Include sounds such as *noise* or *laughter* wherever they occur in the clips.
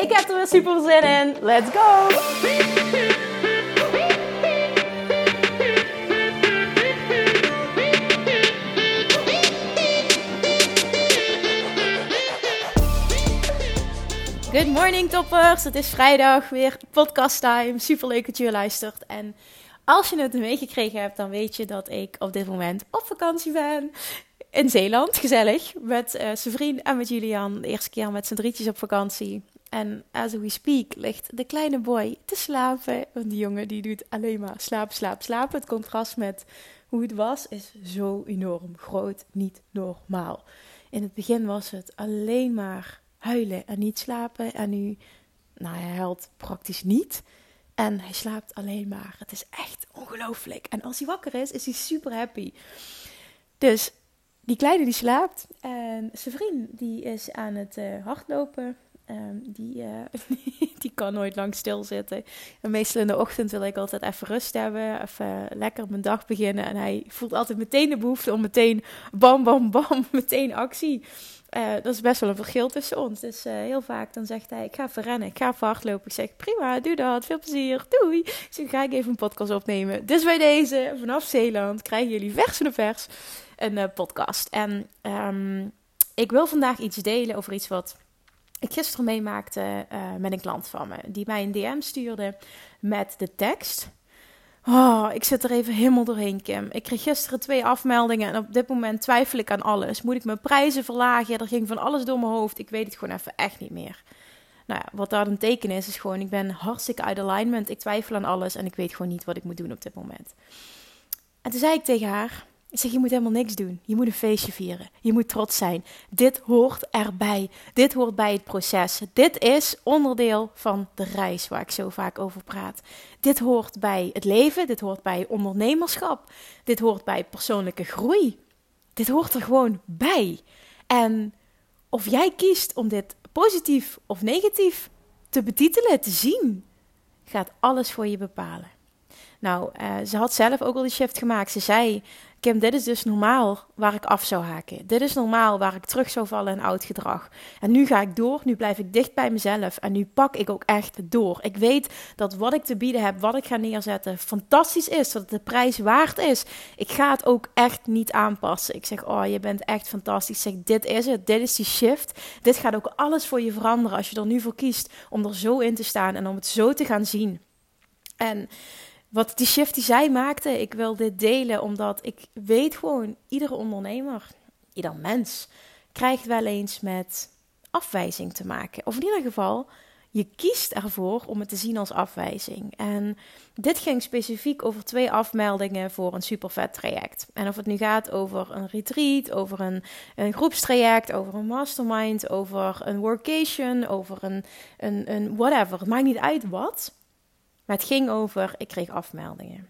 Ik heb er weer super zin in. Let's go! Good morning toppers! Het is vrijdag, weer podcast time. Super leuk dat je luistert. En als je het meegekregen hebt, dan weet je dat ik op dit moment op vakantie ben. In Zeeland, gezellig. Met uh, en met Julian. De eerste keer met z'n drietjes op vakantie. En as we speak ligt de kleine boy te slapen. Want die jongen die doet alleen maar slapen, slapen, slapen. Het contrast met hoe het was is zo enorm groot. Niet normaal. In het begin was het alleen maar huilen en niet slapen. En nu, nou hij huilt praktisch niet. En hij slaapt alleen maar. Het is echt ongelooflijk. En als hij wakker is, is hij super happy. Dus die kleine die slaapt. En zijn vriend die is aan het uh, hardlopen. Um, die, uh, *laughs* die kan nooit lang stilzitten. En meestal in de ochtend wil ik altijd even rust hebben. Even lekker mijn dag beginnen. En hij voelt altijd meteen de behoefte om meteen bam, bam, bam, *laughs* meteen actie. Uh, dat is best wel een verschil tussen ons. Dus uh, heel vaak dan zegt hij, ik ga even rennen, ik ga even hardlopen. Ik zeg, prima, doe dat, veel plezier, doei. Ik zeg, ga ik even een podcast opnemen. Dus bij deze, vanaf Zeeland, krijgen jullie vers en vers een podcast. En um, ik wil vandaag iets delen over iets wat ik gisteren meemaakte met een klant van me. Die mij een DM stuurde met de tekst... Oh, ik zit er even helemaal doorheen, Kim. Ik kreeg gisteren twee afmeldingen en op dit moment twijfel ik aan alles. Moet ik mijn prijzen verlagen? Er ging van alles door mijn hoofd. Ik weet het gewoon even echt niet meer. Nou ja, wat daar een teken is, is gewoon: ik ben hartstikke uit alignment. Ik twijfel aan alles en ik weet gewoon niet wat ik moet doen op dit moment. En toen zei ik tegen haar: ik zeg, je moet helemaal niks doen. Je moet een feestje vieren. Je moet trots zijn. Dit hoort erbij. Dit hoort bij het proces. Dit is onderdeel van de reis waar ik zo vaak over praat. Dit hoort bij het leven. Dit hoort bij ondernemerschap. Dit hoort bij persoonlijke groei. Dit hoort er gewoon bij. En of jij kiest om dit positief of negatief te betitelen, te zien, gaat alles voor je bepalen. Nou, uh, ze had zelf ook al die shift gemaakt. Ze zei: Kim, dit is dus normaal waar ik af zou haken. Dit is normaal waar ik terug zou vallen in oud gedrag. En nu ga ik door, nu blijf ik dicht bij mezelf en nu pak ik ook echt door. Ik weet dat wat ik te bieden heb, wat ik ga neerzetten, fantastisch is, dat het de prijs waard is. Ik ga het ook echt niet aanpassen. Ik zeg, oh, je bent echt fantastisch. Ik zeg, dit is het, dit is die shift. Dit gaat ook alles voor je veranderen als je er nu voor kiest om er zo in te staan en om het zo te gaan zien. En wat die shift die zij maakte, ik wil dit delen omdat ik weet gewoon, iedere ondernemer, ieder mens, krijgt wel eens met afwijzing te maken. Of in ieder geval, je kiest ervoor om het te zien als afwijzing. En dit ging specifiek over twee afmeldingen voor een supervet traject. En of het nu gaat over een retreat, over een, een groepstraject, over een mastermind, over een workation, over een, een, een whatever. Het maakt niet uit wat. Het ging over, ik kreeg afmeldingen.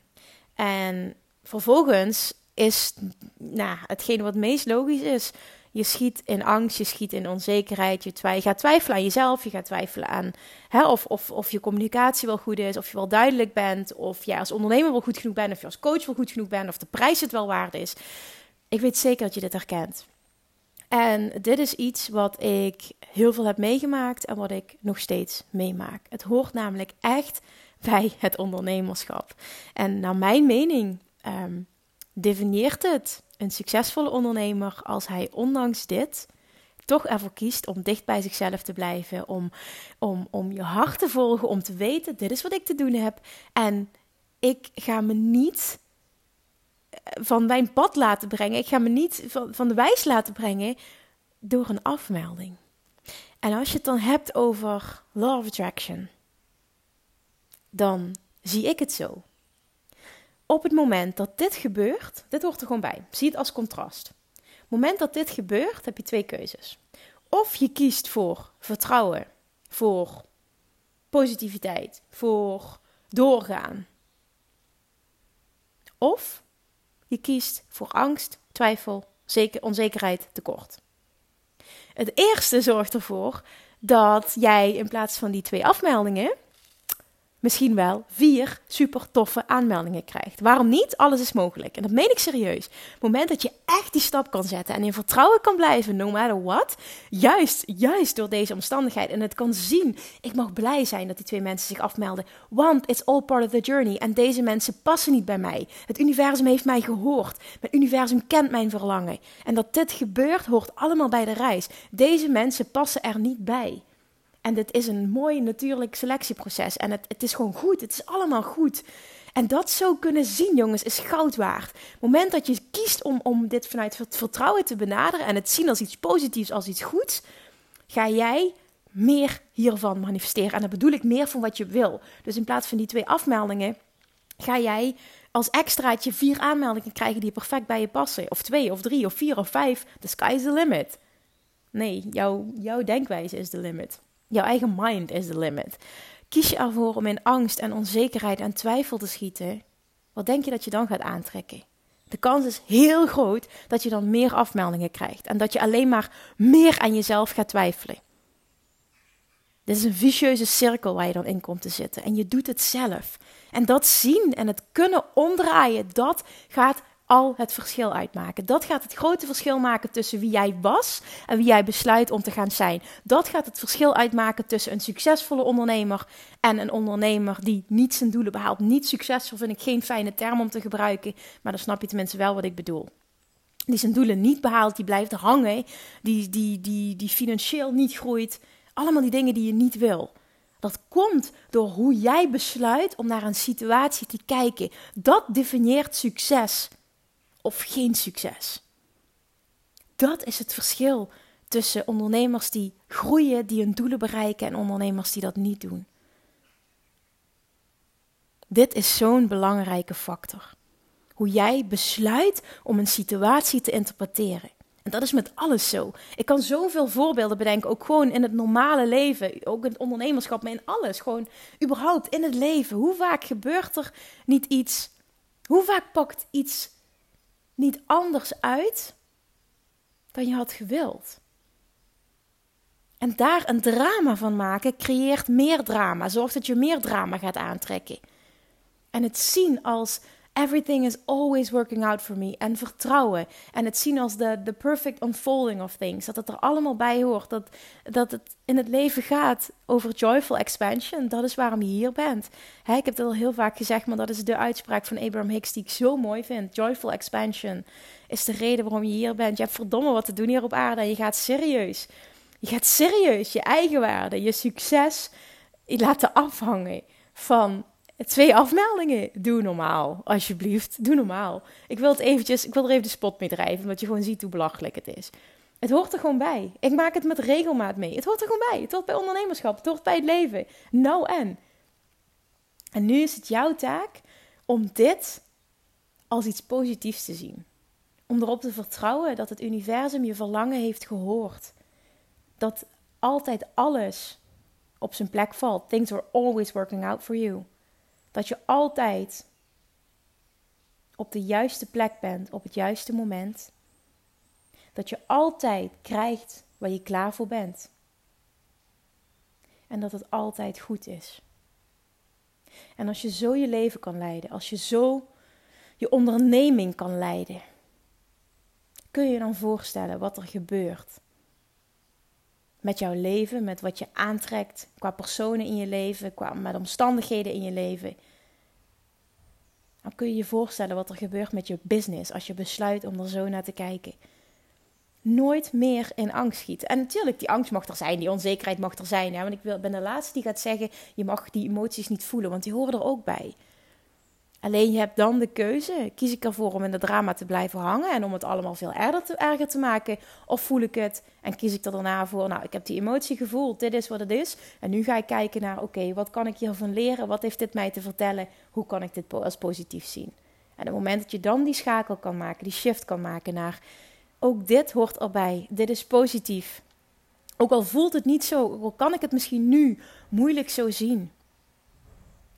En vervolgens is, nou, hetgene wat meest logisch is, je schiet in angst, je schiet in onzekerheid, je, twi je gaat twijfelen aan jezelf, je gaat twijfelen aan hè, of, of, of je communicatie wel goed is, of je wel duidelijk bent, of jij als ondernemer wel goed genoeg bent, of je als coach wel goed genoeg bent, of de prijs het wel waard is. Ik weet zeker dat je dit herkent. En dit is iets wat ik heel veel heb meegemaakt en wat ik nog steeds meemaak. Het hoort namelijk echt bij het ondernemerschap. En naar mijn mening um, definieert het een succesvolle ondernemer als hij ondanks dit toch ervoor kiest om dicht bij zichzelf te blijven, om, om, om je hart te volgen, om te weten, dit is wat ik te doen heb. En ik ga me niet eh, van mijn pad laten brengen, ik ga me niet van, van de wijs laten brengen door een afmelding. En als je het dan hebt over law of attraction, dan zie ik het zo. Op het moment dat dit gebeurt, dit hoort er gewoon bij, zie het als contrast. Op het moment dat dit gebeurt, heb je twee keuzes. Of je kiest voor vertrouwen, voor positiviteit, voor doorgaan. Of je kiest voor angst, twijfel, zeker, onzekerheid, tekort. Het eerste zorgt ervoor dat jij in plaats van die twee afmeldingen misschien wel vier super toffe aanmeldingen krijgt. Waarom niet? Alles is mogelijk. En dat meen ik serieus. Het moment dat je echt die stap kan zetten en in vertrouwen kan blijven, no matter what, juist, juist door deze omstandigheid en het kan zien, ik mag blij zijn dat die twee mensen zich afmelden, want it's all part of the journey en deze mensen passen niet bij mij. Het universum heeft mij gehoord. Mijn universum kent mijn verlangen. En dat dit gebeurt, hoort allemaal bij de reis. Deze mensen passen er niet bij. En dit is een mooi natuurlijk selectieproces. En het, het is gewoon goed. Het is allemaal goed. En dat zo kunnen zien, jongens, is goud waard. Het moment dat je kiest om, om dit vanuit vertrouwen te benaderen en het zien als iets positiefs, als iets goeds, ga jij meer hiervan manifesteren. En dan bedoel ik meer van wat je wil. Dus in plaats van die twee afmeldingen, ga jij als extraatje vier aanmeldingen krijgen die perfect bij je passen. Of twee, of drie, of vier, of vijf. The sky is the limit. Nee, jouw, jouw denkwijze is de limit. Jouw eigen mind is de limit. Kies je ervoor om in angst en onzekerheid en twijfel te schieten, wat denk je dat je dan gaat aantrekken? De kans is heel groot dat je dan meer afmeldingen krijgt en dat je alleen maar meer aan jezelf gaat twijfelen. Dit is een vicieuze cirkel waar je dan in komt te zitten en je doet het zelf. En dat zien en het kunnen omdraaien, dat gaat al het verschil uitmaken. Dat gaat het grote verschil maken tussen wie jij was en wie jij besluit om te gaan zijn. Dat gaat het verschil uitmaken tussen een succesvolle ondernemer en een ondernemer die niet zijn doelen behaalt. Niet succesvol vind ik geen fijne term om te gebruiken, maar dan snap je tenminste wel wat ik bedoel. Die zijn doelen niet behaalt, die blijft hangen, die, die, die, die financieel niet groeit. Allemaal die dingen die je niet wil. Dat komt door hoe jij besluit om naar een situatie te kijken. Dat definieert succes of geen succes. Dat is het verschil tussen ondernemers die groeien, die hun doelen bereiken en ondernemers die dat niet doen. Dit is zo'n belangrijke factor. Hoe jij besluit om een situatie te interpreteren. En dat is met alles zo. Ik kan zoveel voorbeelden bedenken, ook gewoon in het normale leven, ook in het ondernemerschap, maar in alles. Gewoon überhaupt in het leven. Hoe vaak gebeurt er niet iets? Hoe vaak pakt iets niet anders uit dan je had gewild. En daar een drama van maken creëert meer drama, zorgt dat je meer drama gaat aantrekken. En het zien als Everything is always working out for me. En vertrouwen. En het zien als de, perfect unfolding of things. Dat het er allemaal bij hoort. Dat, dat het in het leven gaat over joyful expansion. Dat is waarom je hier bent. ik heb het al heel vaak gezegd, maar dat is de uitspraak van Abraham Hicks die ik zo mooi vind. Joyful expansion is de reden waarom je hier bent. Je hebt verdomme wat te doen hier op aarde. En je gaat serieus. Je gaat serieus je eigen waarde, je succes laten afhangen van Twee afmeldingen. Doe normaal, alsjeblieft. Doe normaal. Ik wil het eventjes, ik wil er even de spot mee drijven, omdat je gewoon ziet hoe belachelijk het is. Het hoort er gewoon bij. Ik maak het met regelmaat mee. Het hoort er gewoon bij. Het hoort bij ondernemerschap. Het hoort bij het leven. Nou en. En nu is het jouw taak om dit als iets positiefs te zien. Om erop te vertrouwen dat het universum je verlangen heeft gehoord. Dat altijd alles op zijn plek valt. Things are always working out for you. Dat je altijd op de juiste plek bent op het juiste moment. Dat je altijd krijgt waar je klaar voor bent. En dat het altijd goed is. En als je zo je leven kan leiden, als je zo je onderneming kan leiden, kun je je dan voorstellen wat er gebeurt met jouw leven, met wat je aantrekt qua personen in je leven, qua met omstandigheden in je leven. Dan kun je je voorstellen wat er gebeurt met je business als je besluit om er zo naar te kijken. Nooit meer in angst schieten. En natuurlijk, die angst mag er zijn, die onzekerheid mag er zijn. Ja, want ik ben de laatste die gaat zeggen: je mag die emoties niet voelen, want die horen er ook bij. Alleen je hebt dan de keuze: kies ik ervoor om in de drama te blijven hangen en om het allemaal veel erger te, te maken? Of voel ik het en kies ik er daarna voor: nou, ik heb die emotie gevoeld, dit is wat het is. En nu ga ik kijken naar: oké, wat kan ik hiervan leren? Wat heeft dit mij te vertellen? Hoe kan ik dit als positief zien? En op het moment dat je dan die schakel kan maken, die shift kan maken naar: ook dit hoort erbij, dit is positief. Ook al voelt het niet zo, ook al kan ik het misschien nu moeilijk zo zien.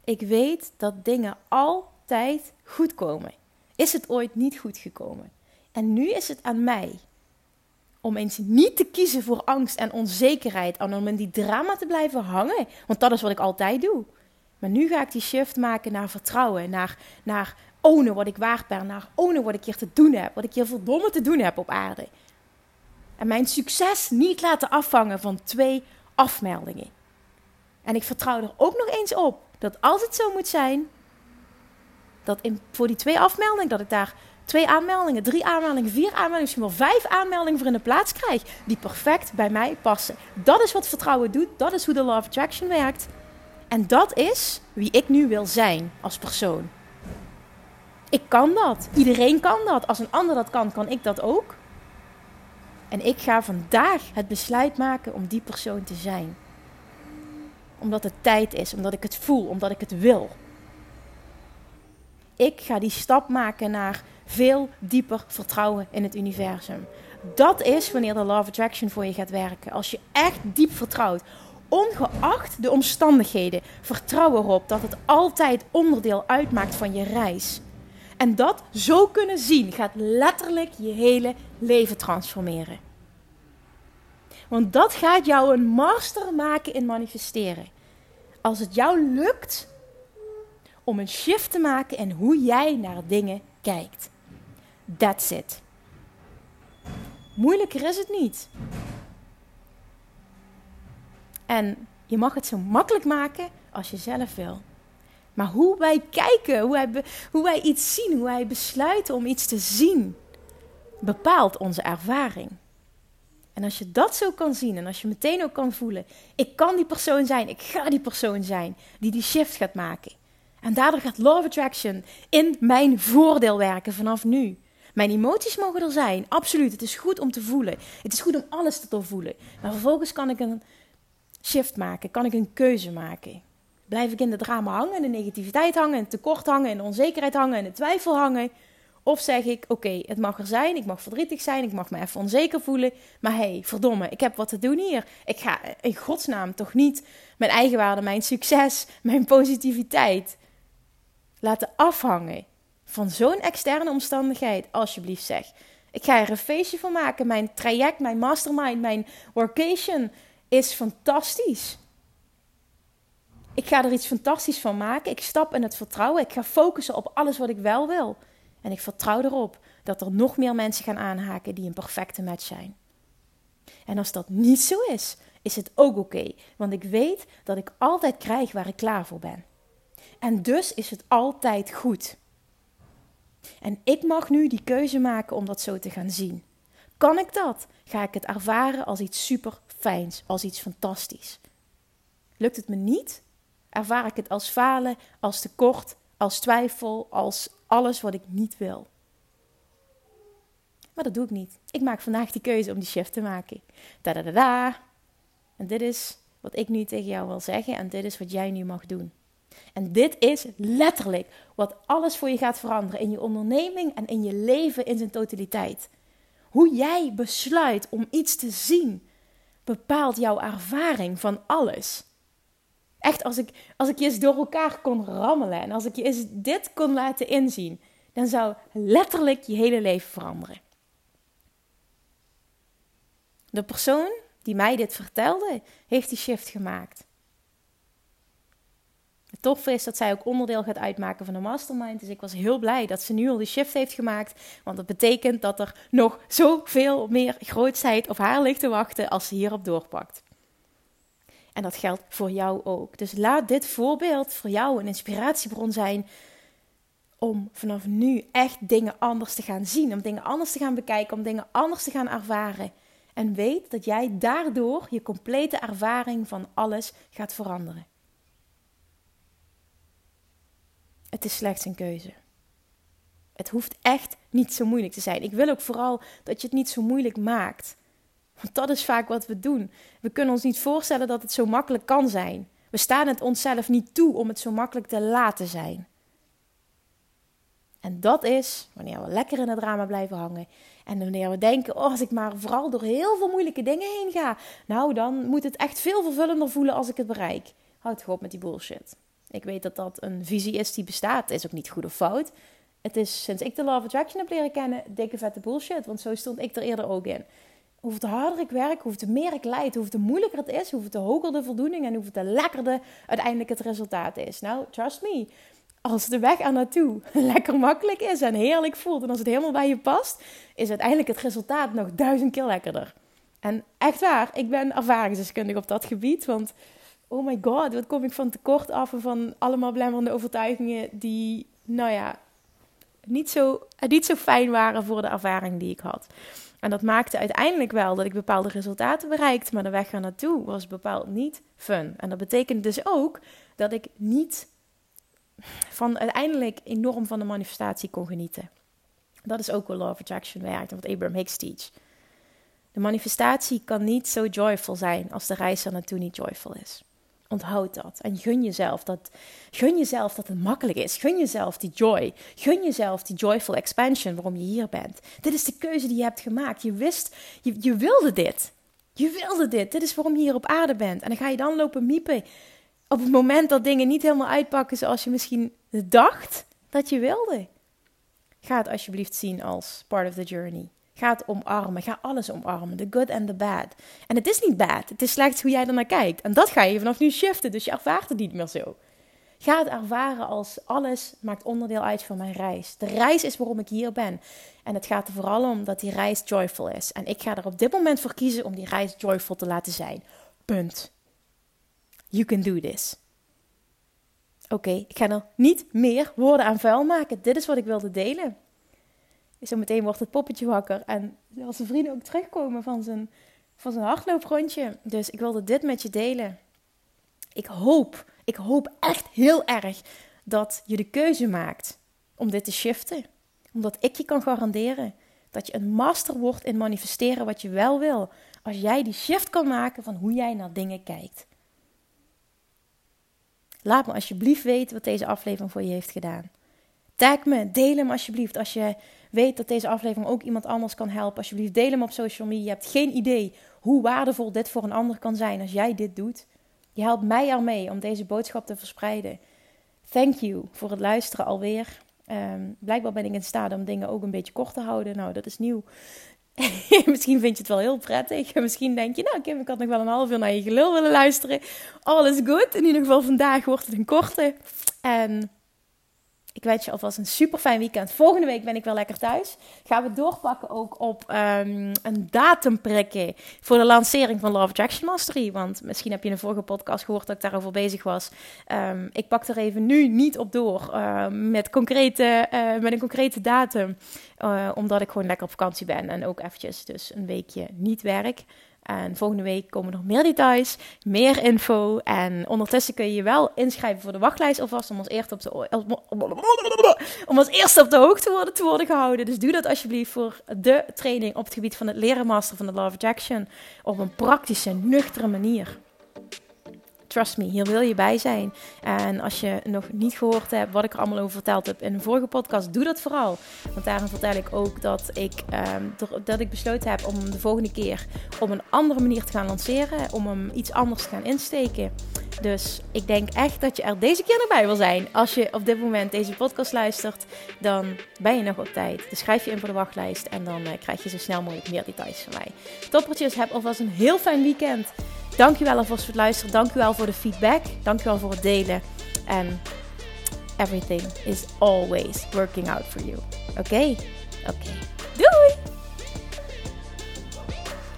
Ik weet dat dingen altijd goed komen. Is het ooit niet goed gekomen? En nu is het aan mij om eens niet te kiezen voor angst en onzekerheid en om in die drama te blijven hangen. Want dat is wat ik altijd doe. Maar nu ga ik die shift maken naar vertrouwen, naar, naar ownen wat ik waard ben, naar ownen wat ik hier te doen heb, wat ik hier verdomme te doen heb op aarde. En mijn succes niet laten afvangen van twee afmeldingen. En ik vertrouw er ook nog eens op dat als het zo moet zijn, dat voor die twee afmeldingen, dat ik daar twee aanmeldingen, drie aanmeldingen, vier aanmeldingen, misschien wel vijf aanmeldingen voor in de plaats krijg, die perfect bij mij passen. Dat is wat vertrouwen doet, dat is hoe de Law Attraction werkt. En dat is wie ik nu wil zijn als persoon. Ik kan dat. Iedereen kan dat. Als een ander dat kan, kan ik dat ook. En ik ga vandaag het besluit maken om die persoon te zijn. Omdat het tijd is, omdat ik het voel, omdat ik het wil. Ik ga die stap maken naar veel dieper vertrouwen in het universum. Dat is wanneer de Law of Attraction voor je gaat werken. Als je echt diep vertrouwt, ongeacht de omstandigheden, vertrouw erop dat het altijd onderdeel uitmaakt van je reis. En dat zo kunnen zien gaat letterlijk je hele leven transformeren. Want dat gaat jou een master maken in manifesteren. Als het jou lukt om een shift te maken in hoe jij naar dingen kijkt. That's it. Moeilijker is het niet. En je mag het zo makkelijk maken als je zelf wil. Maar hoe wij kijken, hoe wij, hoe wij iets zien, hoe wij besluiten om iets te zien, bepaalt onze ervaring. En als je dat zo kan zien en als je meteen ook kan voelen, ik kan die persoon zijn, ik ga die persoon zijn die die shift gaat maken. En daardoor gaat Law of Attraction in mijn voordeel werken vanaf nu. Mijn emoties mogen er zijn, absoluut. Het is goed om te voelen. Het is goed om alles te doorvoelen. Maar vervolgens kan ik een shift maken, kan ik een keuze maken. Blijf ik in de drama hangen, in de negativiteit hangen, in tekort hangen, in de onzekerheid hangen, in de twijfel hangen? Of zeg ik, oké, het mag er zijn, ik mag verdrietig zijn, ik mag me even onzeker voelen. Maar hey, verdomme, ik heb wat te doen hier. Ik ga in godsnaam toch niet mijn eigenwaarde, mijn succes, mijn positiviteit laten afhangen van zo'n externe omstandigheid. Alsjeblieft zeg. Ik ga er een feestje van maken. Mijn traject, mijn mastermind, mijn workation is fantastisch. Ik ga er iets fantastisch van maken. Ik stap in het vertrouwen. Ik ga focussen op alles wat ik wel wil. En ik vertrouw erop dat er nog meer mensen gaan aanhaken die een perfecte match zijn. En als dat niet zo is, is het ook oké. want ik weet dat ik altijd krijg waar ik klaar voor ben. En dus is het altijd goed. En ik mag nu die keuze maken om dat zo te gaan zien. Kan ik dat? Ga ik het ervaren als iets super fijns, als iets fantastisch. Lukt het me niet? Ervaar ik het als falen, als tekort, als twijfel, als alles wat ik niet wil. Maar dat doe ik niet. Ik maak vandaag die keuze om die shift te maken. Da da da da. En dit is wat ik nu tegen jou wil zeggen en dit is wat jij nu mag doen. En dit is letterlijk wat alles voor je gaat veranderen in je onderneming en in je leven in zijn totaliteit. Hoe jij besluit om iets te zien, bepaalt jouw ervaring van alles. Echt, als ik, als ik je eens door elkaar kon rammelen en als ik je eens dit kon laten inzien, dan zou letterlijk je hele leven veranderen. De persoon die mij dit vertelde, heeft die shift gemaakt. Toffe is dat zij ook onderdeel gaat uitmaken van de mastermind. Dus ik was heel blij dat ze nu al die shift heeft gemaakt. Want dat betekent dat er nog zoveel meer grootsheid op haar ligt te wachten als ze hierop doorpakt. En dat geldt voor jou ook. Dus laat dit voorbeeld voor jou een inspiratiebron zijn om vanaf nu echt dingen anders te gaan zien, om dingen anders te gaan bekijken, om dingen anders te gaan ervaren. En weet dat jij daardoor je complete ervaring van alles gaat veranderen. Het is slechts een keuze. Het hoeft echt niet zo moeilijk te zijn. Ik wil ook vooral dat je het niet zo moeilijk maakt. Want dat is vaak wat we doen. We kunnen ons niet voorstellen dat het zo makkelijk kan zijn. We staan het onszelf niet toe om het zo makkelijk te laten zijn. En dat is wanneer we lekker in het drama blijven hangen. En wanneer we denken, oh, als ik maar vooral door heel veel moeilijke dingen heen ga, nou dan moet het echt veel vervullender voelen als ik het bereik. Houd toch op met die bullshit. Ik weet dat dat een visie is die bestaat. Is ook niet goed of fout. Het is sinds ik de Law Attraction heb leren kennen, dikke vette bullshit. Want zo stond ik er eerder ook in. Hoe harder ik werk, hoe meer ik leid, hoe moeilijker het is, hoe hoger de voldoening en hoe lekkerder uiteindelijk het resultaat is. Nou, trust me, als de weg er naartoe *laughs* lekker makkelijk is en heerlijk voelt en als het helemaal bij je past, is uiteindelijk het resultaat nog duizend keer lekkerder. En echt waar, ik ben ervaringsdeskundig op dat gebied, want oh my god, wat kom ik van tekort af en van allemaal belemmerende overtuigingen die, nou ja, niet zo, niet zo fijn waren voor de ervaring die ik had. En dat maakte uiteindelijk wel dat ik bepaalde resultaten bereikte, maar de weg er naartoe was bepaald niet fun. En dat betekent dus ook dat ik niet van uiteindelijk enorm van de manifestatie kon genieten. Dat is ook wel Law of Attraction werkt en wat Abraham Hicks teach. De manifestatie kan niet zo joyful zijn als de reis er naartoe niet joyful is. Onthoud dat en gun jezelf dat, gun jezelf dat het makkelijk is. Gun jezelf die joy. Gun jezelf die joyful expansion waarom je hier bent. Dit is de keuze die je hebt gemaakt. Je wist, je, je wilde dit. Je wilde dit. Dit is waarom je hier op aarde bent. En dan ga je dan lopen miepen op het moment dat dingen niet helemaal uitpakken zoals je misschien dacht dat je wilde. Ga het alsjeblieft zien als part of the journey. Ga het omarmen. Ga alles omarmen. The good and the bad. En het is niet bad. Het is slechts hoe jij er naar kijkt. En dat ga je vanaf nu shiften. Dus je ervaart het niet meer zo. Ga het ervaren als alles maakt onderdeel uit van mijn reis. De reis is waarom ik hier ben. En het gaat er vooral om dat die reis joyful is. En ik ga er op dit moment voor kiezen om die reis joyful te laten zijn. Punt. You can do this. Oké, ik ga er niet meer woorden aan vuil maken. Dit is wat ik wilde delen. Zometeen wordt het poppetje wakker. En als zijn vrienden ook terugkomen van zijn, van zijn hardlooprondje. Dus ik wilde dit met je delen. Ik hoop, ik hoop echt heel erg dat je de keuze maakt om dit te shiften. Omdat ik je kan garanderen dat je een master wordt in manifesteren wat je wel wil. Als jij die shift kan maken van hoe jij naar dingen kijkt. Laat me alsjeblieft weten wat deze aflevering voor je heeft gedaan. Tag me, deel hem alsjeblieft. Als je weet dat deze aflevering ook iemand anders kan helpen, alsjeblieft deel hem op social media. Je hebt geen idee hoe waardevol dit voor een ander kan zijn als jij dit doet. Je helpt mij ermee om deze boodschap te verspreiden. Thank you voor het luisteren alweer. Um, blijkbaar ben ik in staat om dingen ook een beetje kort te houden. Nou, dat is nieuw. *laughs* Misschien vind je het wel heel prettig. *laughs* Misschien denk je, nou Kim, ik had nog wel een half uur naar je gelul willen luisteren. Alles goed. In ieder geval vandaag wordt het een korte. En ik wens je alvast een super fijn weekend. Volgende week ben ik wel lekker thuis. Gaan we doorpakken ook op um, een datum prikken voor de lancering van Love Attraction Mastery. Want misschien heb je in een vorige podcast gehoord dat ik daarover bezig was. Um, ik pak er even nu niet op door uh, met, concrete, uh, met een concrete datum. Uh, omdat ik gewoon lekker op vakantie ben en ook eventjes dus een weekje niet werk. En volgende week komen nog meer details, meer info. En ondertussen kun je je wel inschrijven voor de wachtlijst alvast om als eerste op de, om als op de hoogte te worden gehouden. Dus doe dat alsjeblieft voor de training op het gebied van het leren master van de Love Action op een praktische, nuchtere manier. Trust me, hier wil je bij zijn. En als je nog niet gehoord hebt wat ik er allemaal over verteld heb in een vorige podcast, doe dat vooral. Want daarin vertel ik ook dat ik, um, dat ik besloten heb om de volgende keer op een andere manier te gaan lanceren. Om hem iets anders te gaan insteken. Dus ik denk echt dat je er deze keer nog bij wil zijn. Als je op dit moment deze podcast luistert, dan ben je nog op tijd. Dus schrijf je in voor de wachtlijst en dan uh, krijg je zo snel mogelijk meer details van mij. Toppertjes, heb alvast een heel fijn weekend. Dankjewel alvast voor het luisteren. Dankjewel voor de feedback. Dankjewel voor het delen. En everything is always working out for you. Oké? Oké. Doei!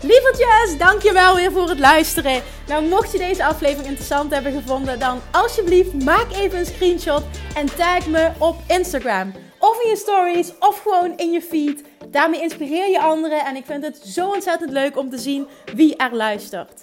Lievertjes, dankjewel weer voor het luisteren. Nou, mocht je deze aflevering interessant hebben gevonden, dan alsjeblieft maak even een screenshot en tag me op Instagram. Of in je stories, of gewoon in je feed. Daarmee inspireer je anderen en ik vind het zo ontzettend leuk om te zien wie er luistert.